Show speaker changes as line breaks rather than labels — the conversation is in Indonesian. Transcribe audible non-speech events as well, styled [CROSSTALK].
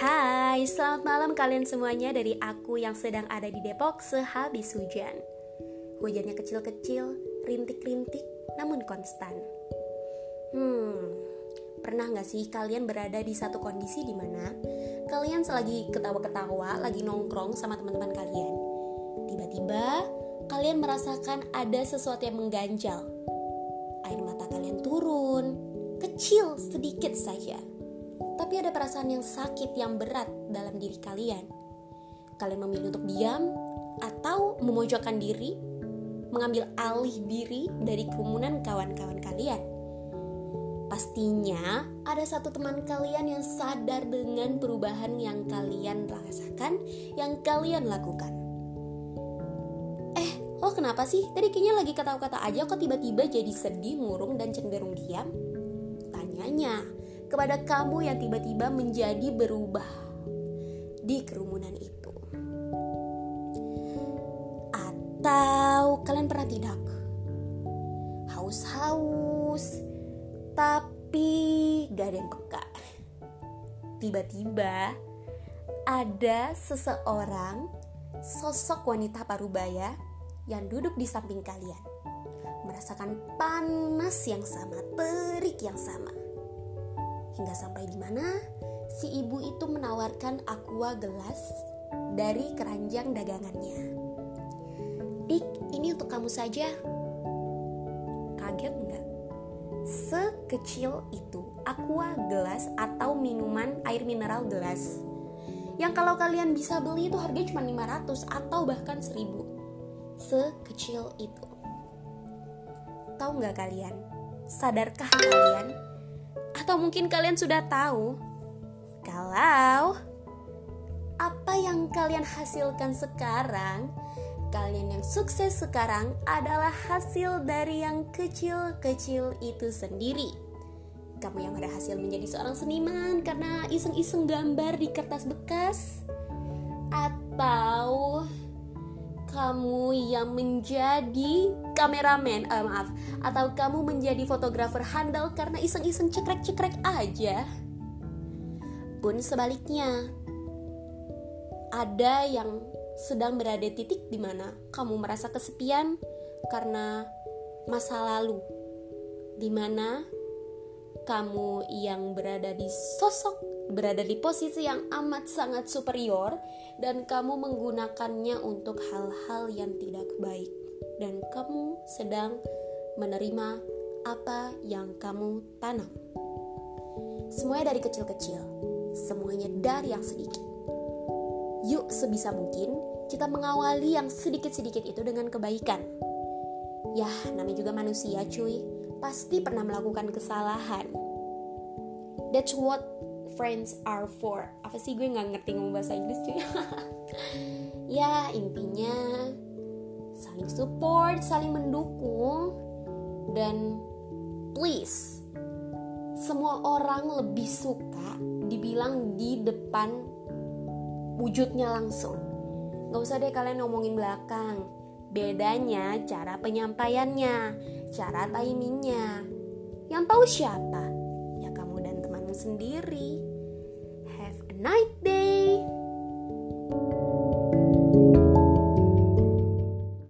Hai, selamat malam kalian semuanya dari aku yang sedang ada di Depok sehabis hujan. Hujannya kecil-kecil, rintik-rintik, namun konstan. Hmm, pernah gak sih kalian berada di satu kondisi di mana kalian selagi ketawa-ketawa, lagi nongkrong sama teman-teman kalian. Tiba-tiba kalian merasakan ada sesuatu yang mengganjal. Air mata kalian turun, kecil sedikit saja tapi ada perasaan yang sakit yang berat dalam diri kalian. Kalian memilih untuk diam atau memojokkan diri, mengambil alih diri dari kerumunan kawan-kawan kalian. Pastinya ada satu teman kalian yang sadar dengan perubahan yang kalian rasakan, yang kalian lakukan. Eh, lo kenapa sih? Tadi kayaknya lagi kata-kata aja kok tiba-tiba jadi sedih, murung, dan cenderung diam? Tanyanya, kepada kamu yang tiba-tiba menjadi berubah di kerumunan itu. Atau kalian pernah tidak haus-haus tapi gak ada yang peka. Tiba-tiba ada seseorang sosok wanita parubaya yang duduk di samping kalian merasakan panas yang sama, terik yang sama Hingga sampai di mana si ibu itu menawarkan aqua gelas dari keranjang dagangannya. Dik, ini untuk kamu saja. Kaget nggak? Sekecil itu aqua gelas atau minuman air mineral gelas. Yang kalau kalian bisa beli itu harganya cuma 500 atau bahkan 1000. Sekecil itu. Tahu nggak kalian? Sadarkah kalian atau mungkin kalian sudah tahu kalau apa yang kalian hasilkan sekarang, kalian yang sukses sekarang adalah hasil dari yang kecil-kecil itu sendiri. Kamu yang ada hasil menjadi seorang seniman karena iseng-iseng gambar di kertas bekas, atau kamu yang menjadi kameramen, uh, maaf, atau kamu menjadi fotografer handal karena iseng-iseng cekrek-cekrek aja. Pun sebaliknya, ada yang sedang berada di titik di mana kamu merasa kesepian karena masa lalu, di mana kamu yang berada di sosok berada di posisi yang amat sangat superior dan kamu menggunakannya untuk hal-hal yang tidak baik dan kamu sedang menerima apa yang kamu tanam. Semuanya dari kecil-kecil, semuanya dari yang sedikit. Yuk sebisa mungkin kita mengawali yang sedikit-sedikit itu dengan kebaikan. Ya, namanya juga manusia cuy, pasti pernah melakukan kesalahan. That's what friends are for apa sih gue nggak ngerti ngomong bahasa Inggris cuy. [LAUGHS] Ya intinya saling support saling mendukung dan please semua orang lebih suka dibilang di depan wujudnya langsung. Nggak usah deh kalian ngomongin belakang. Bedanya cara penyampaiannya cara timingnya. Yang tahu siapa sendiri. Have a nice day.